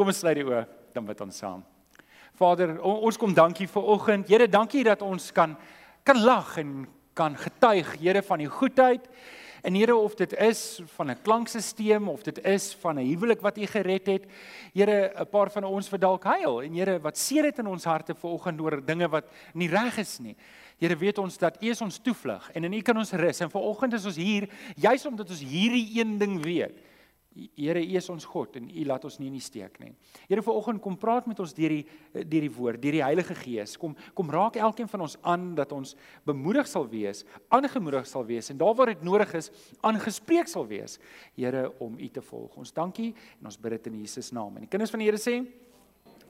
Kom ons sluit die oë, dan bid ons saam. Vader, ons kom dankie vir oggend. Here, dankie dat ons kan kan lag en kan getuig, Here, van die goedheid. En Here, of dit is van 'n klankstelsel of dit is van 'n huwelik wat U gered het. Here, 'n paar van ons wat dalk huil en Here, wat seer het in ons harte vanoggend oor dinge wat nie reg is nie. Here weet ons dat U is ons toevlug en in U kan ons rus. En vanoggend is ons hier juis omdat ons hierdie een ding weet. Here, U is ons God en U laat ons nie in die steek nie. Here, vanoggend kom praat met ons deur die deur die woord, deur die Heilige Gees. Kom kom raak elkeen van ons aan dat ons bemoedig sal wees, aangemoedig sal wees en daar waar dit nodig is, aangespreek sal wees, Here, om U te volg. Ons dankie en ons bid dit in Jesus naam. En die kinders van die Here sê: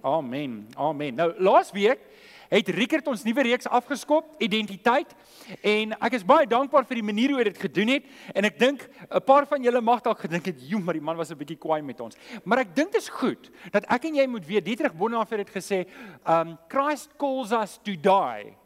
Amen. Amen. Nou, laas week het Rickert ons nuwe reeks afgeskop, identiteit. En ek is baie dankbaar vir die manier hoe hy dit gedoen het. En ek dink 'n paar van julle mag dalk gedink het, "Jo, maar die man was 'n bietjie kwaai met ons." Maar ek dink dit is goed dat ek en jy moet weet, Dietrich Bonhoeffer het gesê, "Um Christ calls us to die."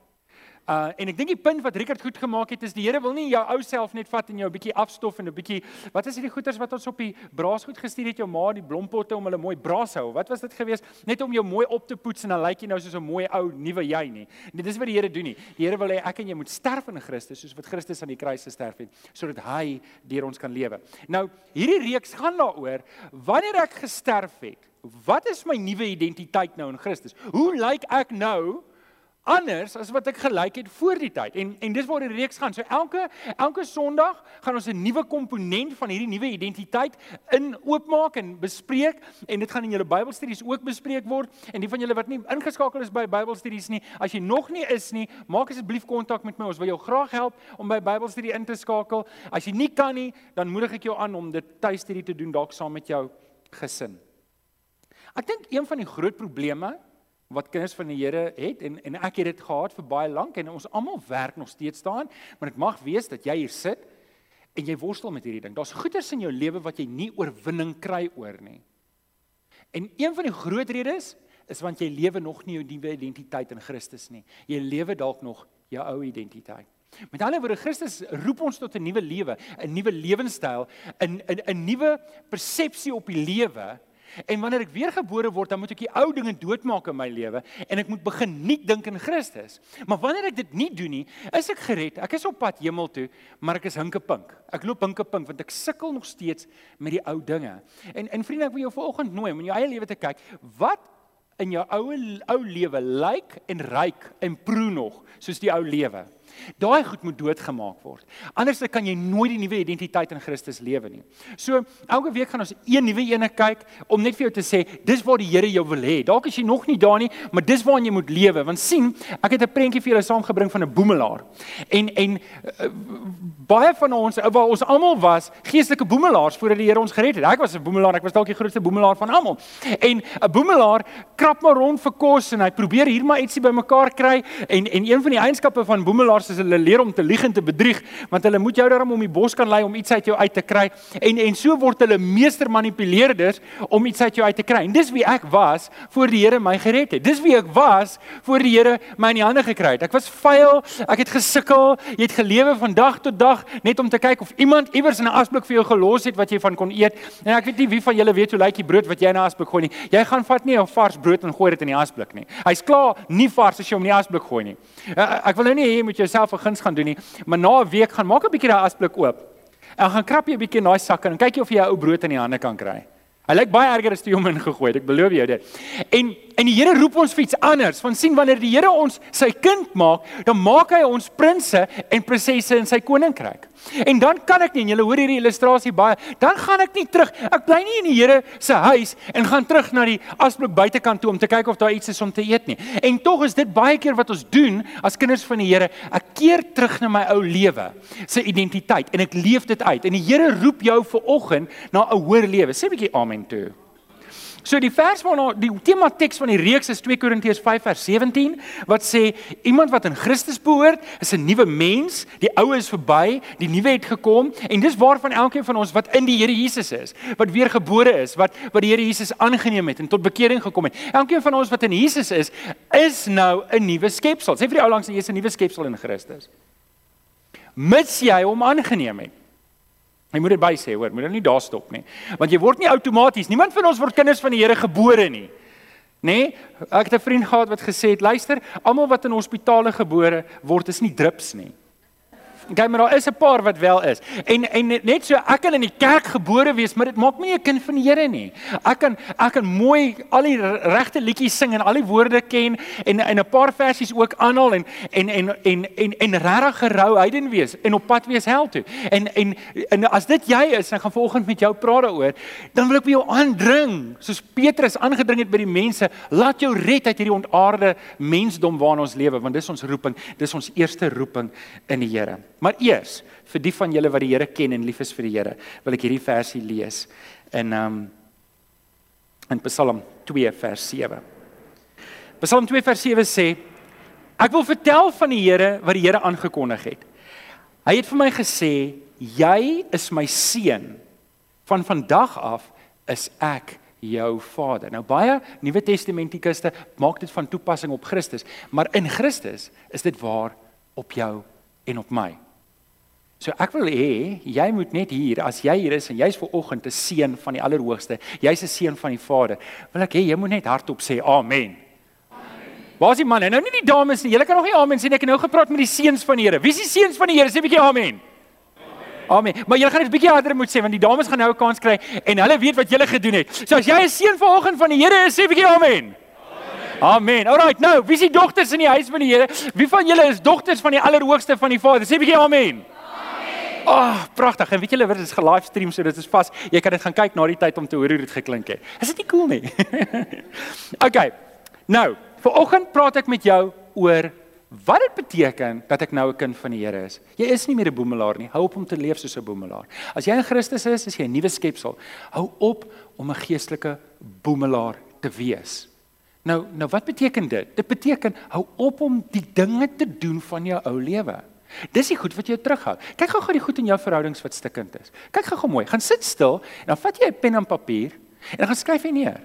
Uh en ek dink die punt wat Richard goed gemaak het is die Here wil nie jou ou self net vat en jou 'n bietjie afstof en 'n bietjie wat is hierdie goeters wat ons op die braasgoed gestuur het jou ma die blompotte om hulle mooi braas hou. Wat was dit gewees? Net om jou mooi op te poets en dan lyk jy nou soos 'n mooi ou nuwe jy nie. Dit is wat die Here doen nie. Die Here wil hê ek en jy moet sterf in Christus soos wat Christus aan die kruis gesterf het sodat hy deur ons kan lewe. Nou, hierdie reeks gaan daaroor wanneer ek gesterf het. Wat is my nuwe identiteit nou in Christus? Hoe lyk ek nou? Anders as wat ek gelyk het voor die tyd. En en dis waar die reeks gaan. So elke elke Sondag gaan ons 'n nuwe komponent van hierdie nuwe identiteit in oopmaak en bespreek en dit gaan in julle Bybelstudies ook bespreek word. En die van julle wat nie ingeskakel is by Bybelstudies nie, as jy nog nie is nie, maak asseblief kontak met my. Ons wil jou graag help om by Bybelstudie in te skakel. As jy nie kan nie, dan moedig ek jou aan om dit tuistudie te doen dalk saam met jou gesin. Ek dink een van die groot probleme wat kinders van die Here het en en ek het dit gehad vir baie lank en ons almal werk nog steeds daaraan, maar dit mag wees dat jy hier sit en jy worstel met hierdie ding. Daar's goeders in jou lewe wat jy nie oorwinning kry oor nie. En een van die groot redes is want jy lewe nog nie jou nuwe identiteit in Christus nie. Jy lewe dalk nog jou ou identiteit. Met ander woorde Christus roep ons tot 'n nuwe lewe, 'n nuwe lewenstyl, 'n 'n 'n nuwe persepsie op die lewe En wanneer ek weergebore word, dan moet ek die ou dinge doodmaak in my lewe en ek moet begin nuut dink in Christus. Maar wanneer ek dit nie doen nie, is ek gered. Ek is op pad hemel toe, maar ek is hinkepink. Ek loop hinkepink want ek sukkel nog steeds met die ou dinge. En en vriende, ek wil jou vanoggend nooi om in jou eie lewe te kyk. Wat in jou ou ou lewe lyk en ryk en proe nog soos die ou lewe? Daai goed moet doodgemaak word. Anders kan jy nooit die nuwe identiteit in Christus lewe nie. So, elke week gaan ons een nuwe ene kyk om net vir jou te sê, dis waar die Here jou wil hê. Dalk is jy nog nie daar nie, maar dis waar jy moet lewe. Want sien, ek het 'n prentjie vir julle saamgebring van 'n boemelaar. En en uh, baie van ons, waar ons almal was, geestelike boemelaars voordat die Here ons gered het. Ek was 'n boemelaar, ek was dalk die grootste boemelaar van almal. En 'n boemelaar krap maar rond vir kos en hy probeer hier maar ietsie bymekaar kry en en een van die eienskappe van boemelaars is hulle leer om te lieg en te bedrieg, want hulle moet jou daarom om die bos kan lei om iets uit jou uit te kry. En en so word hulle meester manipuleerders om iets uit jou uit te kry. En dis wie ek was voor die Here my gered het. Dis wie ek was voor die Here my in die hande gekry het. Ek was vuil, ek het gesukkel, jy het gelewe van dag tot dag net om te kyk of iemand iewers 'n asblik vir jou gelos het wat jy van kon eet. En ek weet nie wie van julle weet hoe lyk die brood wat jy in 'n asblik gooi nie. Jy gaan vat nie 'n vars brood en gooi dit in die asblik nie. Hy's klaar nie vars as jy hom in die asblik gooi nie. Ek wil nou nie hê jy moet jou jouself 'n guns gaan doen nie, maar na 'n week gaan maak 'n bietjie daai asblik oop. En gaan krap jy 'n bietjie in daai sak en kyk of jy 'n ou brood in die hande kan kry. Hy lyk baie erger as toe jy hom ingegooi het, ek belowe jou dit. En en die Here roep ons vir iets anders. Van sien wanneer die Here ons sy kind maak, dan maak hy ons prinses en prinsesse in sy koninkryk. En dan kan ek nie, julle hoor hierdie illustrasie baie, dan gaan ek nie terug. Ek bly nie in die Here se huis en gaan terug na die asblik buitekant toe om te kyk of daar iets is om te eet nie. En tog is dit baie keer wat ons doen as kinders van die Here. Ek keer terug na my ou lewe, se identiteit en ek leef dit uit. En die Here roep jou ver oggend na 'n hoër lewe. Sê 'n bietjie amen toe. So die vers waarna die tema teks van die reeks is 2 Korintiërs 5 vers 17 wat sê iemand wat in Christus behoort is 'n nuwe mens, die ou is verby, die nuwe het gekom en dis waarvan elkeen van ons wat in die Here Jesus is, wat weergebore is, wat wat die Here Jesus aangeneem het en tot bekering gekom het. Elkeen van ons wat in Jesus is, is nou 'n nuwe skepsel. Sê vir die ou langs jy is 'n nuwe skepsel in Christus. Mits jy hom aangeneem het. Jy moet dit by sê, hoor, moet dit nie daar stop nie. Want jy word nie outomaties, niemand van ons word kinders van die Here gebore nie. Nê? Nee? Ek het 'n vriend gehad wat gesê het, luister, almal wat in hospitale gebore word is nie drups nie. Okay, maar daar is 'n paar wat wel is. En en net so ek kan in die kerk gebore wees, maar dit maak my nie 'n kind van die Here nie. Ek kan ek kan mooi al die regte liedjies sing en al die woorde ken en en 'n paar versies ook aanhaal en en en en en en regtig gerou heiden wees en op pad wees hel toe. En en en as dit jy is, dan gaan vanoggend met jou praat daaroor, dan wil ek by jou aandring, soos Petrus aangedring het by die mense, laat jou red uit hierdie ontaarde mensdom waarin ons lewe, want dis ons roeping, dis ons eerste roeping in die Here. Maar eers vir die van julle wat die Here ken en lief is vir die Here, wil ek hierdie versie lees in um in Psalm 2 vers 7. Psalm 2 vers 7 sê: Ek wil vertel van die Here wat die Here aangekondig het. Hy het vir my gesê: Jy is my seun. Van vandag af is ek jou vader. Nou baie Nuwe Testamentiekuste maak dit van toepassing op Christus, maar in Christus is dit waar op jou en op my. So ek wil hê jy moet net hier as jy hier is en jy's ver oggend 'n seun van die Allerhoogste, jy's 'n seun van die Vader. Wil ek hê jy moet net hardop sê amen. Waar is die manne? Nou nie die dames nie. Julle kan nog nie amen sê nie. Ek het nou gepraat met die seuns van die Here. Wie is die seuns van die Here? Sê 'n bietjie amen. Amen. Maar julle gaan net 'n bietjie harder moet sê want die dames gaan nou 'n kans kry en hulle weet wat julle gedoen het. So as jy 'n seun vanoggend van die Here is, sê 'n bietjie amen. Amen. Alrite, nou, wie is die dogters in die huis van die Here? Wie van julle is dogters van die Allerhoogste van die Vader? Sê 'n bietjie amen. Ag, oh, pragtig. En weet julle dit is ge-livestream so dit is vas. Jy kan dit gaan kyk na die tyd om te hoor hoe dit geklink het. Is dit nie cool nie? okay. Nou, vir oggend praat ek met jou oor wat dit beteken dat ek nou 'n kind van die Here is. Jy is nie meer 'n boemelaar nie. Hou op om te leef soos 'n boemelaar. As jy in Christus is, is jy 'n nuwe skepsel. Hou op om 'n geestelike boemelaar te wees. Nou, nou wat beteken dit? Dit beteken hou op om die dinge te doen van jou ou lewe. Dis die goed wat jou terughou. Kyk gou-gou die goed in jou verhoudings wat stikkend is. Kyk gou-gou mooi. Gaan sit stil en dan vat jy 'n pen en papier en dan gaan skryf jy neer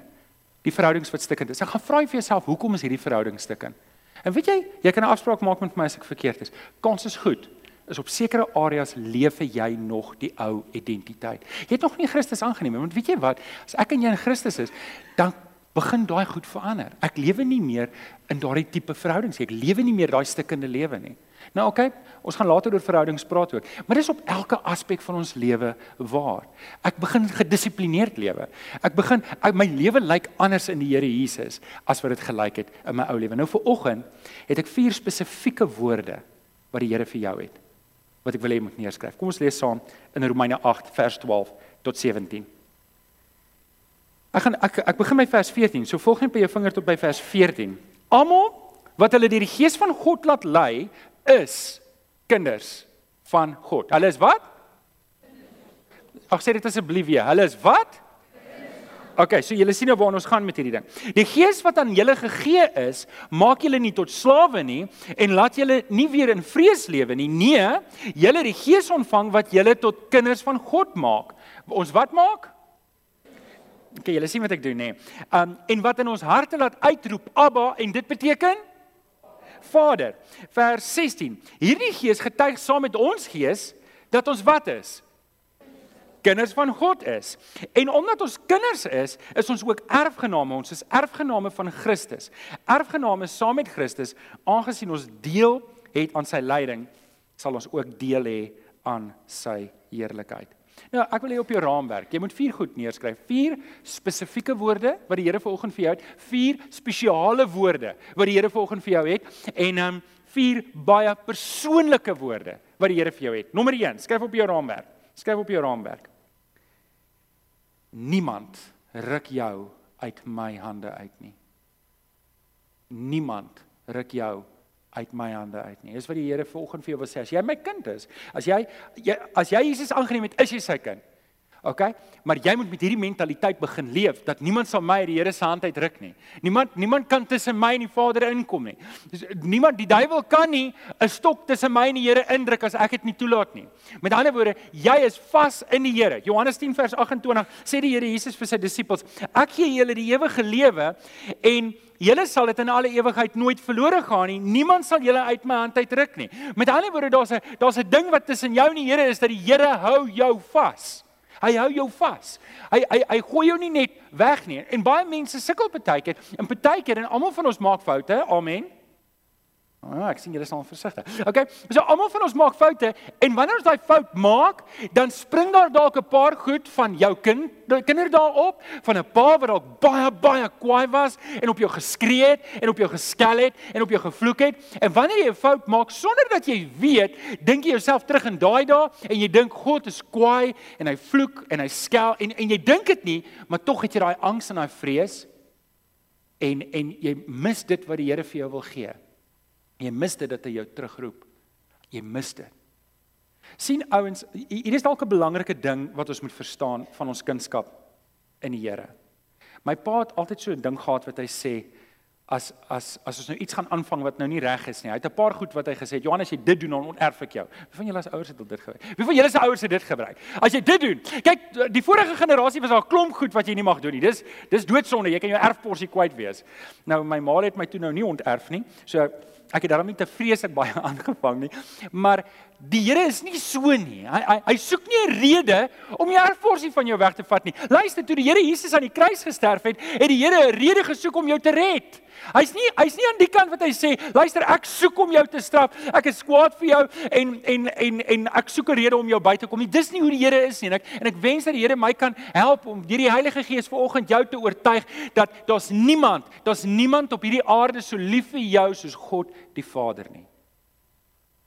die verhoudings wat stikkend is. Dan gaan vra jy vir jouself, hoekom is hierdie verhouding stikkend? En weet jy, jy kan 'n afspraak maak met my as ek verkeerd is. Kans is goed. Is op sekere areas lewe jy nog die ou identiteit. Jy het nog nie Christus aangeneem nie, want weet jy wat? As ek en jy in Christus is, dan begin daai goed verander. Ek lewe nie meer in daardie tipe verhoudings nie. Ek lewe nie meer daai stikkende lewe nie. Nou oké, okay, ons gaan later oor verhoudings praat ook. Maar dis op elke aspek van ons lewe waar. Ek begin gedissiplineerd lewe. Ek begin ek, my lewe lyk anders in die Here Jesus as wat dit gelyk het in my ou lewe. Nou vir oggend het ek vier spesifieke woorde wat die Here vir jou het. Wat ek wil hê moet neerskryf. Kom ons lees saam in Romeine 8 vers 12 tot 17. Ek gaan ek ek begin by vers 14. So volg net by jou vinger tot by vers 14. Almal wat hulle deur die Gees van God laat lei, is kinders van God. Hulle is wat? Ag sê dit asseblief weer. Hulle is wat? OK, so julle sien nou waar ons gaan met hierdie ding. Die gees wat aan julle gegee is, maak julle nie tot slawe nie en laat julle nie weer in vrees lewe nie. Nee, julle het die gees ontvang wat julle tot kinders van God maak. Ons wat maak? OK, julle sien wat ek doen nê. Um en wat in ons harte laat uitroep Abba en dit beteken Vader. Vers 16. Hierdie Gees getuig saam met ons gees dat ons wat is? Kinders van God is. En omdat ons kinders is, is ons ook erfgename. Ons is erfgename van Christus. Erfgename saam met Christus, aangesien ons deel het aan sy lyding, sal ons ook deel hê aan sy heerlikheid. Nou, ek wil hê op jou raamwerk, jy moet vier goed neerskryf. Vier spesifieke woorde wat die Here vanoggend vir jou het, vier spesiale woorde wat die Here vanoggend vir jou het en ehm um, vier baie persoonlike woorde wat die Here vir jou het. Nommer 1, skryf op jou raamwerk. Skryf op jou raamwerk. Niemand ruk jou uit my hande uit nie. Niemand ruk jou uit my hande uit nie. Dis wat die Here vanoggend vir jou wil sê. As jy my kind is, as jy, jy as jy Jesus aangeneem het, is jy sy kind. OK? Maar jy moet met hierdie mentaliteit begin leef dat niemand sal my uit die Here se hand uitruk nie. Niemand niemand kan tussen my en die Vader inkom nie. Dis niemand die duiwel kan nie 'n stok tussen my en die Here indruk as ek dit nie toelaat nie. Met ander woorde, jy is vas in die Here. Johannes 10 vers 28 sê die Here Jesus vir sy disippels: "Ek gee julle die ewige lewe en Julle sal dit in alle ewigheid nooit verlore gaan nie. Niemand sal julle uit my hand uitruk nie. Met ander woorde, daar's 'n daar's 'n ding wat tussen jou en die Here is dat die Here hou jou vas. Hy hou jou vas. Hy hy hy gooi jou nie net weg nie. En baie mense sukkel baie keer. En baie keer en almal van ons maak foute. Amen. Ah, ek sien julle al versigtig. Okay. So almal van ons maak foute en wanneer ons daai fout maak, dan spring daar dalk 'n paar goed van jou kind, kinder daarop, van 'n pa wat dalk baie baie kwaai was en op jou geskree het en op jou geskel het en op jou gevloek het. En wanneer jy 'n fout maak sonder dat jy weet, dink jy jouself terug in daai dae en jy dink God is kwaai en hy vloek en hy skel en en jy dink dit nie, maar tog het jy daai angs en daai vrees en en jy mis dit wat die Here vir jou wil gee. Jy mis dit dat hy jou terugroep. Jy mis dit. sien ouens, hier is dalk 'n belangrike ding wat ons moet verstaan van ons kunskap in die Here. My pa het altyd so 'n ding gehad wat hy sê as as as ons nou iets gaan aanvang wat nou nie reg is nie. Hy het 'n paar goed wat hy gesê het. Johannes, as jy dit doen, dan onerf ek jou. Wie van julle as ouers het dit gebruik? Wie van julle se ouers het dit gebruik? As jy dit doen. Kyk, die vorige generasie was daar 'n klomp goed wat jy nie mag doen nie. Dis dis doodsonde. Jy kan jou erfporsie kwyt wees. Nou my ma het my toe nou nie onterf nie. So ek het daarom nie te vreeslik baie aangevang nie. Maar die Here is nie so nie. Hy hy, hy soek nie 'n rede om die erfporsie van jou weg te vat nie. Luister, toe die Here Jesus aan die kruis gesterf het, het die Here 'n rede gesoek om jou te red. Hy's nie hy's nie aan die kant wat hy sê, luister, ek soek om jou te straf. Ek is kwaad vir jou en en en en ek soek 'n rede om jou by te kom nie. Dis nie hoe die Here is nie. En ek en ek wens dat die Here my kan help om deur die Heilige Gees vanoggend jou te oortuig dat daar's niemand, daar's niemand op hierdie aarde so lief vir jou soos God die Vader nie.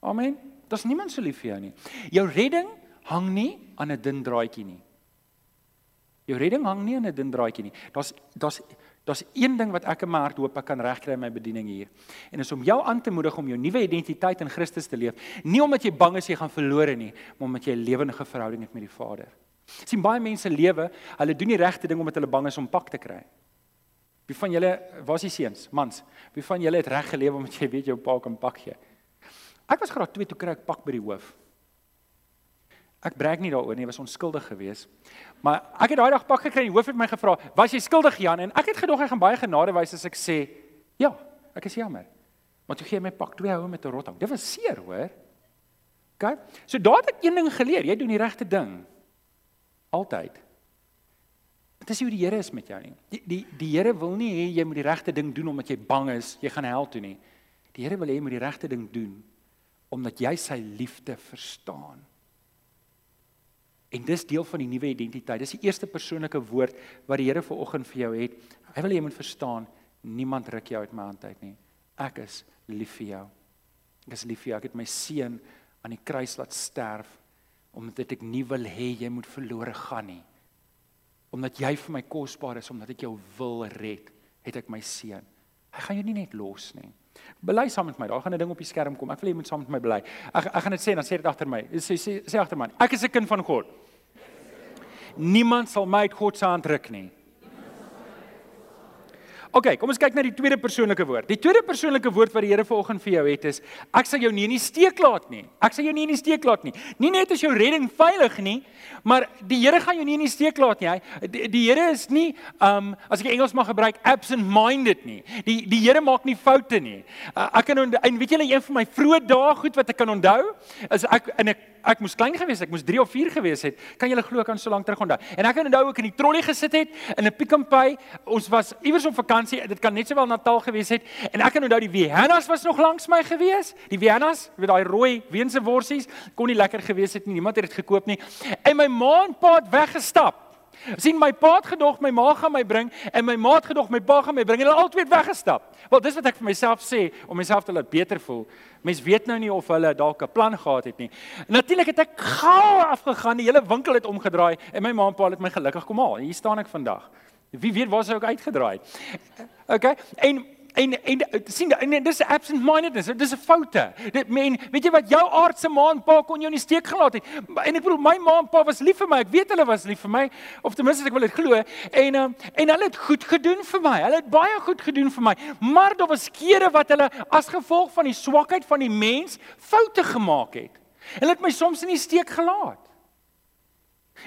Amen. Daar's niemand so lief vir jou nie. Jou redding hang nie aan 'n dun draadjie nie. Jou redding hang nie aan 'n dun draadjie nie. Daar's daar's daar's een ding wat ek in my hart hoop ek kan regkry in my bediening hier. En is om jou aan te moedig om jou nuwe identiteit in Christus te leef, nie omdat jy bang is jy gaan verlore nie, maar omdat jy 'n lewendige verhouding het met die Vader. sien baie mense lewe, hulle doen die regte ding omdat hulle bang is om pak te kry. Wie van julle was die seuns, mans? Wie van julle het reg gelewe omdat jy weet jou pa kan pak gee? Ek was graad 2 toe kry ek pak by die hoof. Ek breek nie daaroor nie, was onskuldig geweest. Maar ek het daai dag pak gekry en die hoof het my gevra, "Was jy skuldig, Jan?" En ek het gedog hy gaan baie genade wys as ek sê, "Ja, ek is jammer." Maar toe gee hy my pak twee houe met 'n rothang. Dit was seer, hoor. OK? So daar het ek een ding geleer, jy doen die regte ding. Altyd. Dit is hoe die Here is met jou nie. Die die die Here wil nie hê jy moet die regte ding doen omdat jy bang is jy gaan hel toe nie. Die Here wil hê jy moet die regte ding doen omdat jy sy liefde verstaan. En dis deel van die nuwe identiteit. Dis die eerste persoonlike woord wat die Here vanoggend vir jou het. Hy wil hê jy moet verstaan, niemand ruk jou uit my hand uit nie. Ek is lief vir jou. Ek is lief vir jou. Ek het my seun aan die kruis laat sterf omdat ek nie wil hê jy moet verlore gaan nie. Omdat jy vir my kosbaar is, omdat ek jou wil red, het ek my seun. Hy gaan jou nie net los nie. Bely saam met my. Daar gaan 'n ding op die skerm kom. Ek wil jy moet saam met my bely. Ek ek gaan dit sê dan sê dit agter my. Sê sê sê agter my. Ek is 'n kind van God. Niemand sal my uit God se hand ruk nie. OK, kom ons kyk na die tweede persoonlike woord. Die tweede persoonlike woord wat die Here vanoggend vir jou het is ek sal jou nie in die steek laat nie. Ek sal jou nie in die steek laat nie. Nie net is jou redding veilig nie, maar die Here gaan jou nie in die steek laat nie. Hy die, die Here is nie um as ek Engels mag gebruik absent-minded nie. Die die Here maak nie foute nie. Uh, ek kan en weet julle een van my vroeë dae goed wat ek kan onthou is ek in 'n ek moes klein gewees het, ek moes 3 of 4 gewees het. Kan julle glo kan so lank terug onthou. En ek kan onthou ek in die trolley gesit het in 'n Pick n Pay. Ons was iewers op vakansie. Dit kan net sowel Natal gewees het. En ek kan onthou die Viennas was nog langs my gewees. Die Viennas met daai rooi weense worsies kon nie lekker gewees het nie. Niemand het dit gekoop nie. En my ma en pa het weggestap. sien my pa het gedog my ma gaan my bring en my ma het gedog my pa gaan my bring en hulle albei het weggestap. Wel dis wat ek vir myself sê om myself te laat beter voel. Mens weet nou nie of hulle dalk 'n plan gehad het nie. Natuurlik het ek gou afgegaan, die hele winkel het omgedraai en my ma en pa het my gelukkig kom haal. Hier staan ek vandag. Wie weet waar sou ek uitgedraai het. Okay? En en en sien en dis absent mindedness. Dis 'n foute. Dit men weet jy wat jou aardse ma en pa kon jou in die steek gelaat het. En ek bedoel my ma en pa was lief vir my. Ek weet hulle was lief vir my of ten minste ek wil dit glo. En um, en hulle het goed gedoen vir my. Hulle het baie goed gedoen vir my. Maar daar was kere wat hulle as gevolg van die swakheid van die mens foute gemaak het. Hulle het my soms in die steek gelaat.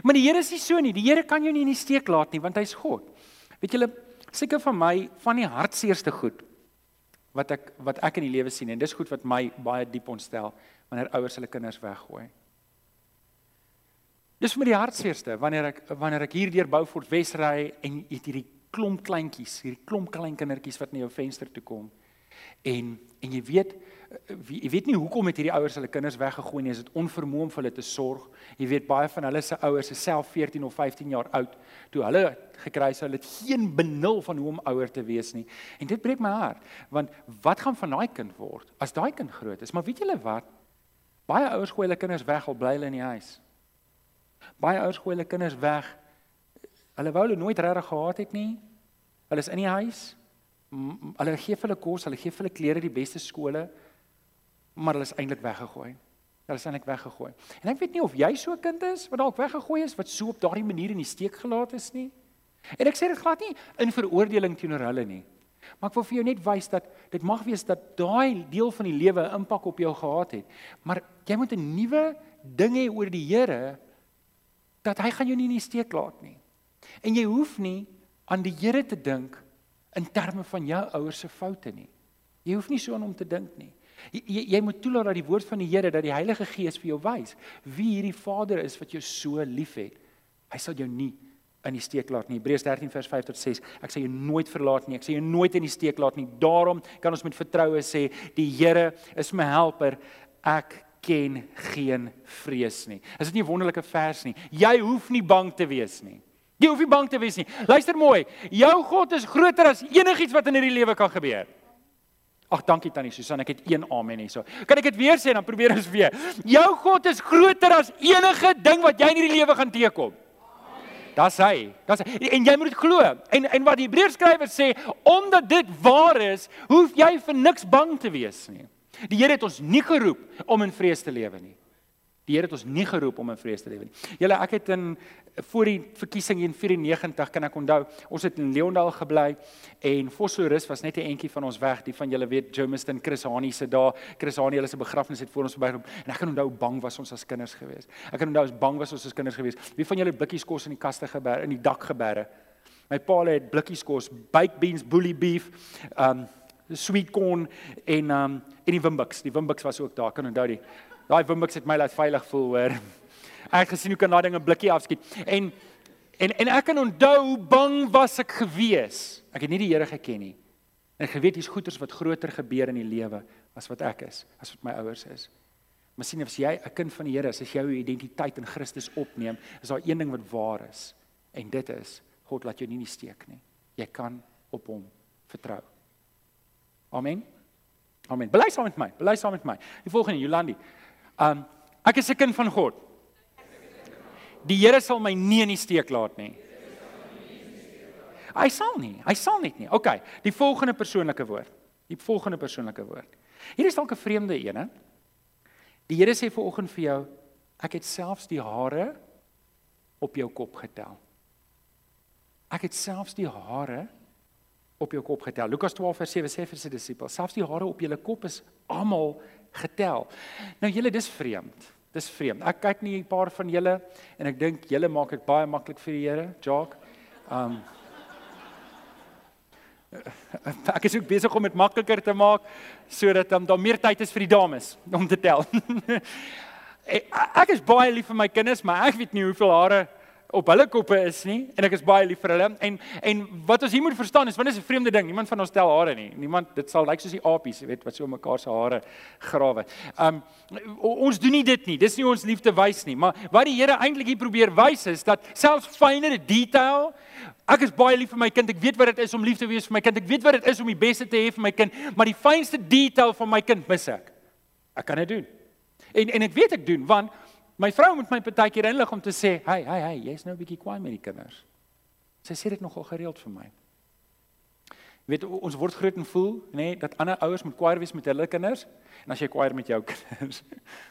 Maar die Here is nie so nie. Die Here kan jou nie in die steek laat nie want hy's God. Weet julle seker van my van die hartseerste goed wat ek wat ek in die lewe sien en dis goed wat my baie diep ontstel wanneer ouers hulle kinders weggooi. Dis vir my die hartseerste wanneer ek wanneer ek hier deur Beaufort Wes ry en jy het hierdie klomp kleintjies, hierdie klomp klein kindertjies wat na jou venster toe kom. En en jy weet jy weet nie hoekom het hierdie ouers hulle kinders weggegooi nie, is dit onvermoë om vir hulle te sorg. Jy weet baie van hulle se ouers is self 14 of 15 jaar oud toe hulle gekry het, hulle het geen benul van hoe om ouer te wees nie. En dit breek my hart, want wat gaan van daai kind word as daai kind groot is? Maar weet julle wat? Baie ouers gooi hulle kinders weg al bly hulle in die huis. Baie ouers gooi hulle kinders weg. Hulle wou hulle nooit regtig gehad het nie. Hulle is in die huis hulle gee vir hulle kos, hulle gee vir hulle klere die beste skole, maar hulle is eintlik weggegooi. Hulle is eintlik weggegooi. En ek weet nie of jy so 'n kind is wat dalk weggegooi is wat so op daardie manier in die steek gelaat is nie. En ek sê dit glad nie in veroordeling teenoor hulle nie. Maar ek wil vir jou net wys dat dit mag wees dat daai deel van die lewe 'n impak op jou gehad het. Maar jy moet 'n nuwe ding hê oor die Here dat hy gaan jou nie in die steek laat nie. En jy hoef nie aan die Here te dink in terme van jou ouers se foute nie. Jy hoef nie so aan hom te dink nie. Jy, jy, moet toelaat dat die woord van die Here dat die Heilige Gees vir jou wys wie hierdie Vader is wat jou so liefhet. Hy sal jou nie in die steek laat nie. Hebreërs 13 vers 5 tot 6. Ek sê jy nooit verlaat nie. Ek sê jy nooit in die steek laat nie. Daarom kan ons met vertroue sê die Here is my helper. Ek ken geen vrees nie. Is dit nie 'n wonderlike vers nie? Jy hoef nie bang te wees nie. Jy hoef nie bang te wees nie. Luister mooi. Jou God is groter as enigiets wat in hierdie lewe kan gebeur. Ag, dankie tannie Susan, ek het een amen hierso. Kan ek dit weer sê dan probeer ons weer. Jou God is groter as enige ding wat jy in hierdie lewe gaan teekom. Das hy. Das en jy moet glo. En en wat die Hebreërskrywer sê, omdat dit waar is, hoef jy vir niks bang te wees nie. Die Here het ons nie geroep om in vrees te lewe nie. Die Here het ons nie geroep om in vrees te lewe nie. Julle, ek het in voor die verkiesing in 94 kan ek onthou, ons het in Leondal gebly en Vosloorus was net 'n entjie van ons weg. Die van julle weet Jomiston Chris Hani se daar, Chris Hani hulle se begrafnis het voor ons verbygekom en ek kan onthou bang was ons as kinders gewees. Ek kan onthou ons bang was ons as kinders gewees. Wie van julle blikkies kos in die kaste geberg in die dak geberg? My pa het blikkies kos, baked beans, bully beef, um sweet corn en um en die Wimbix. Die Wimbix was ook daar. Kan onthou die Daai Wimbix het my laat veilig voel, hoor. Ek gesien hoe kan daai ding 'n blikkie afskiet. En en en ek kan onthou hoe bang was ek gewees. Ek het nie die Here geken nie. En geweet hier's goeters wat groter gebeur in die lewe as wat ek is, as wat my ouers is. Miskien as jy 'n kind van die Here is, as jy jou identiteit in Christus opneem, is daar een ding wat waar is. En dit is God laat jou nie in die steek nie. Jy kan op hom vertrou. Amen. Amen. Bely saam met my. Bely saam met my. Die volgende Jolandi. Um ek is 'n kind van God. Die Here sal my nie in die steek laat nie. Hy sal nie. Hy sal net nie. OK, die volgende persoonlike woord. Die volgende persoonlike woord. Hier is dalk 'n vreemde een, hè? Die Here sê vanoggend vir jou, ek het selfs die hare op jou kop getel. Ek het selfs die hare op jou kop getel. Lukas 12 vers 7 sê vir sy disippels, selfs die hare op julle kop is almal getel. Nou julle dis vreemd. Dis vreemd. Ek kyk nie 'n paar van julle en ek dink julle maak dit baie maklik vir die Here, Jock. Um Ek is ook besig om dit makliker te maak sodat dan daar meer tyd is vir die dames om te tel. ek is baie lief vir my kinders, maar ek weet nie hoeveel hare op hulle koppe is nie en ek is baie lief vir hulle en en wat ons hier moet verstaan is want dit is 'n vreemde ding niemand van ons tel hare nie niemand dit sal lyk soos die apies weet wat so mekaar se hare grawe. Um ons doen nie dit nie dis nie ons liefde wys nie maar wat die Here eintlik hier probeer wys is dat selfs fynere detail ek is baie lief vir my kind ek weet wat dit is om lief te wees vir my kind ek weet wat dit is om die beste te hê vir my kind maar die fynste detail van my kind mis ek. Ek kan dit doen. En en ek weet ek doen want My vrou moet my partykeer inlig om te sê, "Hey, hey, hey, jy's nou 'n bietjie kwaai met die kinders." Sy sê dit nogal gereeld vir my. Jy weet ons word groot en voel, nê, nee, dat ander ouers moet kwaai wees met hulle kinders en as jy kwaai met jou kinders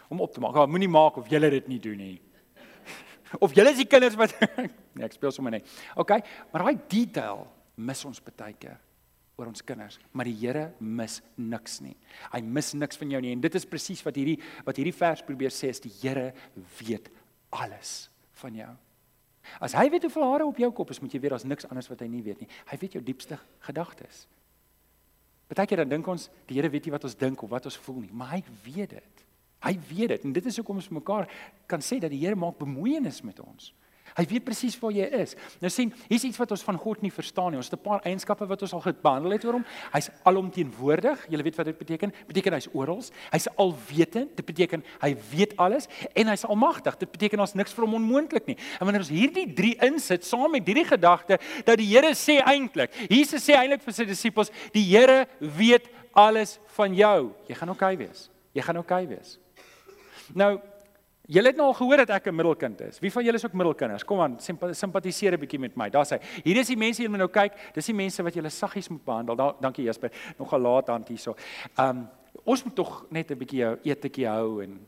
om op te maak. Ja, moenie maak of jy dit nie doen nie. Of julle is die kinders wat nee, ek speel sommer net. OK, maar daai detail mis ons baie keer oor ons kinders, maar die Here mis niks nie. Hy mis niks van jou nie en dit is presies wat hierdie wat hierdie vers probeer sê is die Here weet alles van jou. As hy weet hoeveel hare op jou kop is, moet jy weet daar's niks anders wat hy nie weet nie. Hy weet jou diepste gedagtes. Partykeer dan dink ons die Here weet nie wat ons dink of wat ons voel nie, maar hy weet dit. Hy weet dit en dit is hoekom ons mekaar kan sê dat die Here maak bemoeienis met ons. Hy weet presies waar jy is. Nou sien, hier's iets wat ons van God nie verstaan nie. Ons het 'n paar eienskappe wat ons al gebehandel het oor hom. Hy's alomteenwoordig. Jy weet wat dit beteken? Beteken hy's oral. Hy's alwetend. Dit beteken hy weet alles en hy's almagtig. Dit beteken ons niks vir hom onmoontlik nie. En wanneer ons hierdie drie insit saam met hierdie gedagte dat die Here sê eintlik, Jesus sê eintlik vir sy disippels, die Here weet alles van jou. Jy gaan oukei okay wees. Jy gaan oukei okay wees. Nou Julle het nou al gehoor dat ek 'n middelkind is. Wie van julle is ook middelkinders? Kom aan, simpatiseer 'n bietjie met my. Daar's hy. Hier is die mense wat nou kyk. Dis die mense wat julle saggies moet behandel. Da dankie Jasper. Nog 'n laat hand hierso. Ehm um, ons moet tog net 'n bietjie jou etetjie hou en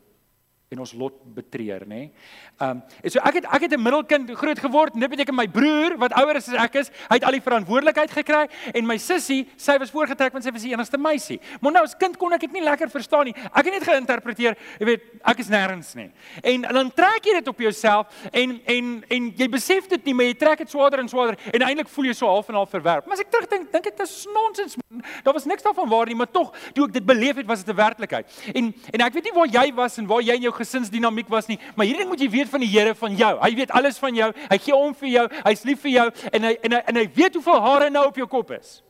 en ons lot betreur, nê. Ehm um, en so ek het ek het 'n middelkind groot geword en dit beteken my broer wat ouer is as ek is, hy het al die verantwoordelikheid gekry en my sussie, sy was voorgetrek want sy was die enigste meisie. Maar nou as kind kon ek dit nie lekker verstaan nie. Ek het net geïnterpreteer, jy weet, ek is nêrens nie. En dan trek jy dit op jouself en en en jy besef dit nie, maar jy trek dit swaarder en swaarder en eintlik voel jy so half en half verwerp. Maar as ek terugdink, dink ek dit is nonsens. Daar was niks daarvan waar nie, maar tog, toe ek dit beleef het, was dit 'n werklikheid. En en ek weet nie waar jy was en waar jy in jou gesinsdinamiek was nie, maar hierdie moet jy weet van die Here van jou. Hy weet alles van jou. Hy gee om vir jou. Hy's lief vir jou en hy en hy en hy weet hoeveel hare nou op jou kop is.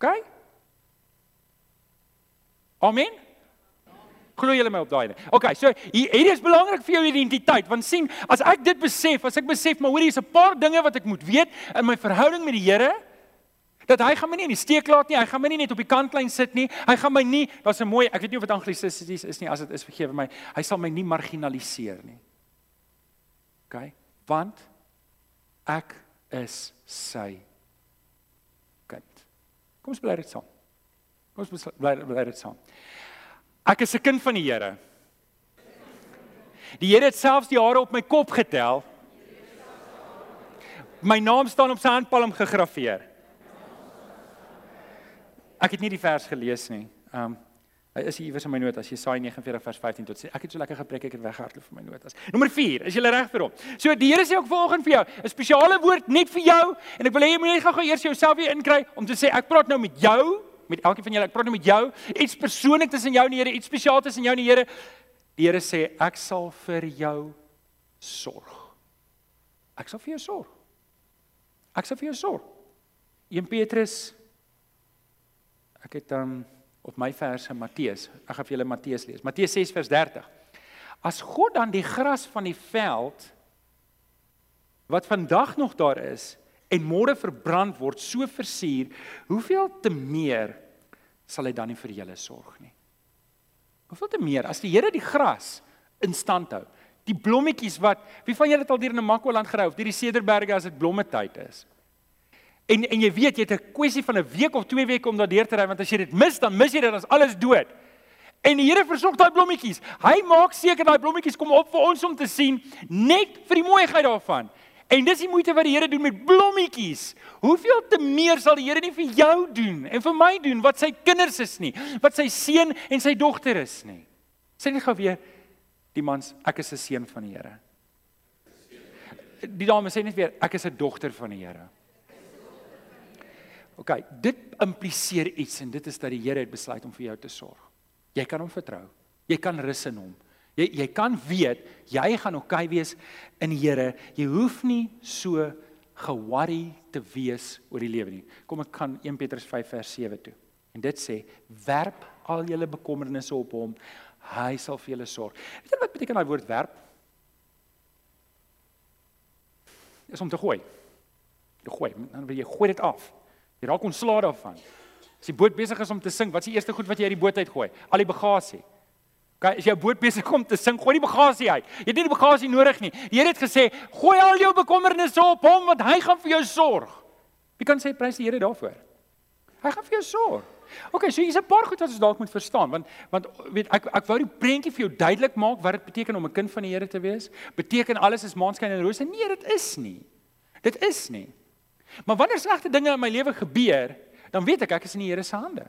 OK? Amen. Glo julle my op daai ding. OK, so hierdie is belangrik vir jou identiteit want sien, as ek dit besef, as ek besef maar hoor hier's 'n paar dinge wat ek moet weet in my verhouding met die Here, dat hy gaan my nie in die steek laat nie. Hy gaan my nie net op die kantlyn sit nie. Hy gaan my nie, daar's 'n mooi, ek weet nie of dit anglisisties is nie, as dit is vergewe my. Hy sal my nie marginaliseer nie. OK? Want ek is sy kind. Kom ons bly dit saam. Kom ons bly bly dit saam. Ek is 'n kind van die Here. Die Here het selfs die hare op my kop getel. My naam staan op sy handpalm gegraveer. Ek het nie die vers gelees nie. Um hy is iewers in my notas, Jesaja 49 vers 15 tot 16. Ek het so lekker gepreek, ek het weggehardloop vir my notas. Nommer 4, is jy reg vir hom? So die Here sê ook vanoggend vir jou, 'n spesiale woord net vir jou en ek wil hê jy moet net gou-gou eers jouself weer inkry om te sê ek praat nou met jou, met elkeen van julle, ek praat nou met jou, iets persoonlik tussen jou en die Here, iets spesiaal tussen jou en die Here. Die Here sê ek sal vir jou sorg. Ek sal vir jou sorg. Ek sal vir jou sorg. 1 Petrus Ek het um, op my verse Matteus. Ek gaan vir julle Matteus lees. Matteus 6 vers 30. As God dan die gras van die veld wat vandag nog daar is en môre verbrand word so versuur, hoeveel te meer sal hy dan nie vir julle sorg nie? Hoeveel te meer as die Here die gras in stand hou? Die blommetjies wat wie van julle het al hier in 'n Makwaland gery of hierdie Cederberge as dit blommetyd is? En en jy weet jy het 'n kwessie van 'n week of 2 weke om daardeur te ry want as jy dit mis dan mis jy dit as alles dood. En die Here versorg daai blommetjies. Hy maak seker daai blommetjies kom op vir ons om te sien net vir die mooiheid daarvan. En dis die moeite wat die Here doen met blommetjies. Hoeveel te meer sal die Here nie vir jou doen en vir my doen wat sy kinders is nie, wat sy seun en sy dogter is nie. Sê net gou weer die mans, ek is 'n seun van die Here. Die dame sê net weer, ek is 'n dogter van die Here. OK, dit impliseer iets en dit is dat die Here het besluit om vir jou te sorg. Jy kan hom vertrou. Jy kan rus in hom. Jy jy kan weet jy gaan oké okay wees in die Here. Jy hoef nie so ge-worry te wees oor die lewe nie. Kom ek kan 1 Petrus 5 vers 7 toe. En dit sê werp al julle bekommernisse op hom. Hy sal vir julle sorg. Weet jy wat beteken daai woord werp? Is om te gooi. Jy gooi, dan wil jy gooi dit af. Jy raak ontslae daarvan. As die boot besig is om te sink, wat is die eerste goed wat jy uit die boot uitgooi? Al die bagasie. Okay, as jou boot besig om te sink, gooi die bagasie uit. Jy het nie die bagasie nodig nie. Die Here het gesê, "Gooi al jou bekommernisse op hom want hy gaan vir jou sorg." Wie kan sê prys die Here daarvoor? Hy gaan vir jou sorg. OK, so hier's 'n paar goed wat ons dalk moet verstaan want want weet ek ek wou die prentjie vir jou duidelik maak wat dit beteken om 'n kind van die Here te wees. Beteken alles is maanskyn en rose? Nee, dit is nie. Dit is nie. Maar wanneer slegte dinge in my lewe gebeur, dan weet ek ek is in die Here se hande.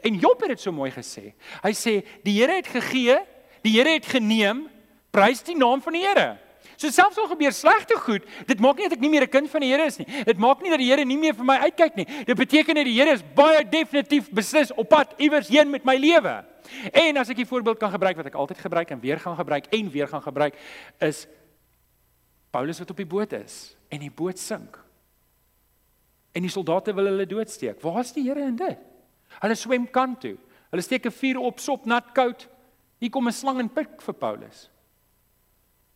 En Job het dit so mooi gesê. Hy sê die Here het gegee, die Here het geneem, prys die naam van die Here. So selfs al gebeur slegte goed, dit maak nie dat ek nie meer 'n kind van die Here is nie. Dit maak nie dat die Here nie meer vir my uitkyk nie. Dit beteken dat die Here is baie definitief beslis op pad iewers heen met my lewe. En as ek 'n voorbeeld kan gebruik wat ek altyd gebruik en weer gaan gebruik en weer gaan gebruik is Paulus wat op die boot is en die boot sink. En die soldate wil hulle doodsteek. Waar is die Here in dit? Hulle swem kant toe. Hulle steek 'n vuur op, sop nat koud. Hier kom 'n slang en pik vir Paulus.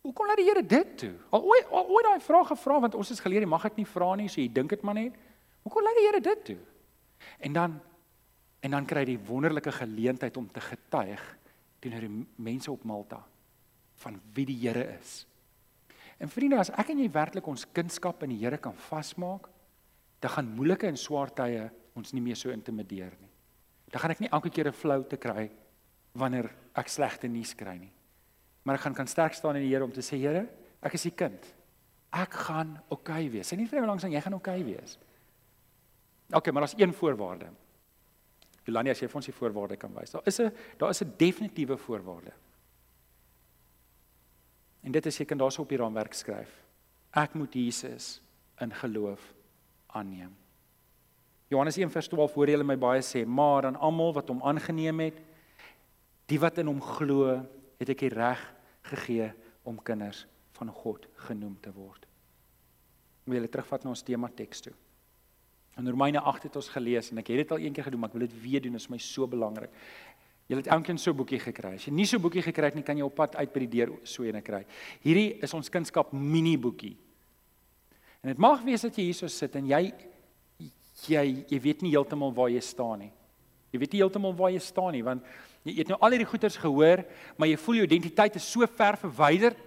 Hoe kon laat die Here dit toe? Al ooit al ooit daai vraag gevra want ons is geleer jy mag dit nie vra nie, so jy dink dit maar net. Hoe kon laat die Here dit toe? En dan en dan kry hy die wonderlike geleentheid om te getuig teenoor die mense op Malta van wie die Here is. En vriende, as ek en jy werklik ons kunskap in die Here kan vasmaak, dan gaan moeilike en swaar tye ons nie meer so intimideer nie. Dan gaan ek nie elke keer 'n flou te kry wanneer ek slegte nuus kry nie maar ek gaan kan sterk staan in die Here om te sê Here, ek is u kind. Ek gaan oukei okay wees. Sy nie vir my langs aan jy gaan oukei okay wees. OK, maar daar's een voorwaarde. Jolania, as jy vir ons die voorwaarde kan wys. Daar is 'n daar is 'n definitiewe voorwaarde. En dit is jy kan daarso op die raamwerk skryf. Ek moet Jesus in geloof aanneem. Johannes 1:12 hoor jy my baie sê, maar aan almal wat hom aangeneem het, die wat in hom glo, het ek die reg gegee om kinders van God genoem te word. Ek wil julle terugvat na ons tema teks toe. In Romeine 8 het ons gelees en ek het dit al eendag gedoen, maar ek wil dit weer doen, dit is my so belangrik. Jy het elkeen so 'n boekie gekry. As jy nie so 'n boekie gekry het nie, kan jy op pad uit by die deur so eene kry. Hierdie is ons kunskap mini boekie. En dit mag wees dat jy hierso sit en jy jy jy weet nie heeltemal waar jy staan nie. Jy weet nie heeltemal waar jy staan nie want Jy het nou al hierdie goeters gehoor, maar jy voel jou identiteit is so ver verwyder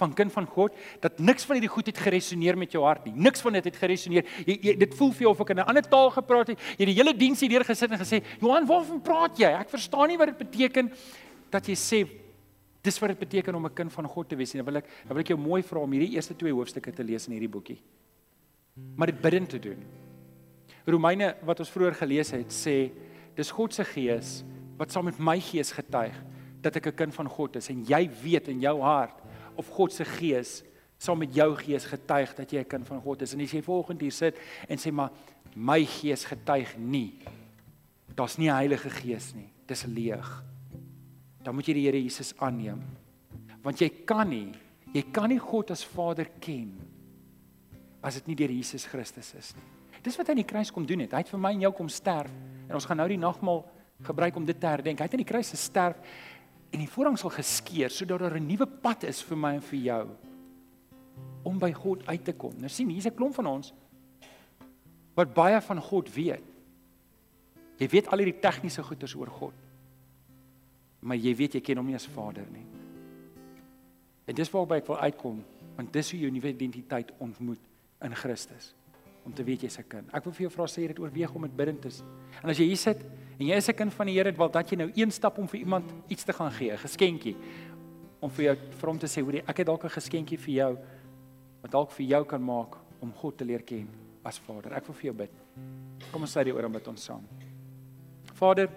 van kind van God dat niks van hierdie goed het geresoneer met jou hart nie. Niks van dit het geresoneer. Jy, jy dit voel vir jou of ek in 'n ander taal gepraat het. Jy het die hele diens hier gesit en gesê, "Johan, waarvan praat jy? Ek verstaan nie wat dit beteken dat jy sê dis wat dit beteken om 'n kind van God te wees nie." Dan wil ek dan wil ek jou mooi vra om hierdie eerste twee hoofstukke te lees in hierdie boekie. Maar dit bidend te doen. Romeine wat ons vroeër gelees het, sê dis God se gees wat saam met my gees getuig dat ek 'n kind van God is en jy weet in jou hart of God se gees saam met jou gees getuig dat jy 'n kind van God is en as jy volgende hier sit en sê maar my gees getuig nie daar's nie 'n Heilige Gees nie dis leeg dan moet jy die Here Jesus aanneem want jy kan nie jy kan nie God as Vader ken as dit nie deur Jesus Christus is nie dis wat hy aan die kruis kom doen het hy het vir my en jou kom sterf en ons gaan nou die nagmaal gebruik om dit te herdenk. Hy het aan die kruis gesterf en die voorhang sal geskeur sodat daar 'n nuwe pad is vir my en vir jou om by God uit te kom. Nou sien, hier's 'n klomp van ons wat baie van God weet. Jy weet al hierdie tegniese goeders oor God. Maar jy weet jy ken hom nie as Vader nie. En dis waarby ek wil uitkom, want dis hoe jy 'n nuwe identiteit ontmoet in Christus om te weet jy's 'n kind. Ek wil vir jou vra sê jy dit oorweeg om met bidend te. En as jy hier sit en jy is 'n kind van die Here, wil dat jy nou een stap om vir iemand iets te gaan gee, 'n geskenkie. Om vir jou vir hom te sê, hoorie, ek het dalk 'n geskenkie vir jou wat dalk vir jou kan maak om God te leer ken as Vader. Ek wil vir jou bid. Kom ons sê die oor om met ons saam. Vader,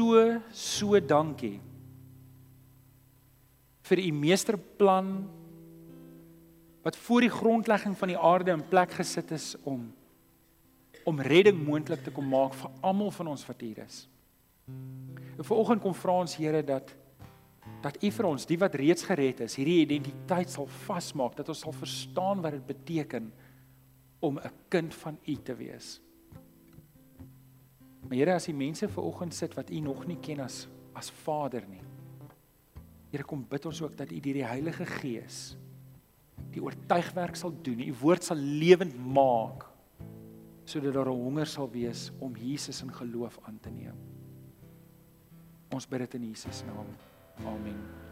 so so dankie vir u meesterplan wat voor die grondlegging van die aarde in plek gesit is om om redding moontlik te kom maak vir almal van ons wat hier is. En vanoggend kom vra ons Here dat dat U vir ons, die wat reeds gered is, hierdie identiteit sal vasmaak, dat ons sal verstaan wat dit beteken om 'n kind van U te wees. Maar Here, as die mense vanoggend sit wat U nog nie ken as as Vader nie, Here kom bid ons ook dat U deur die Heilige Gees die oortuigwerk sal doen, U woord sal lewend maak sodat daar 'n honger sal wees om Jesus in geloof aan te neem. Ons bid dit in Jesus naam. Amen.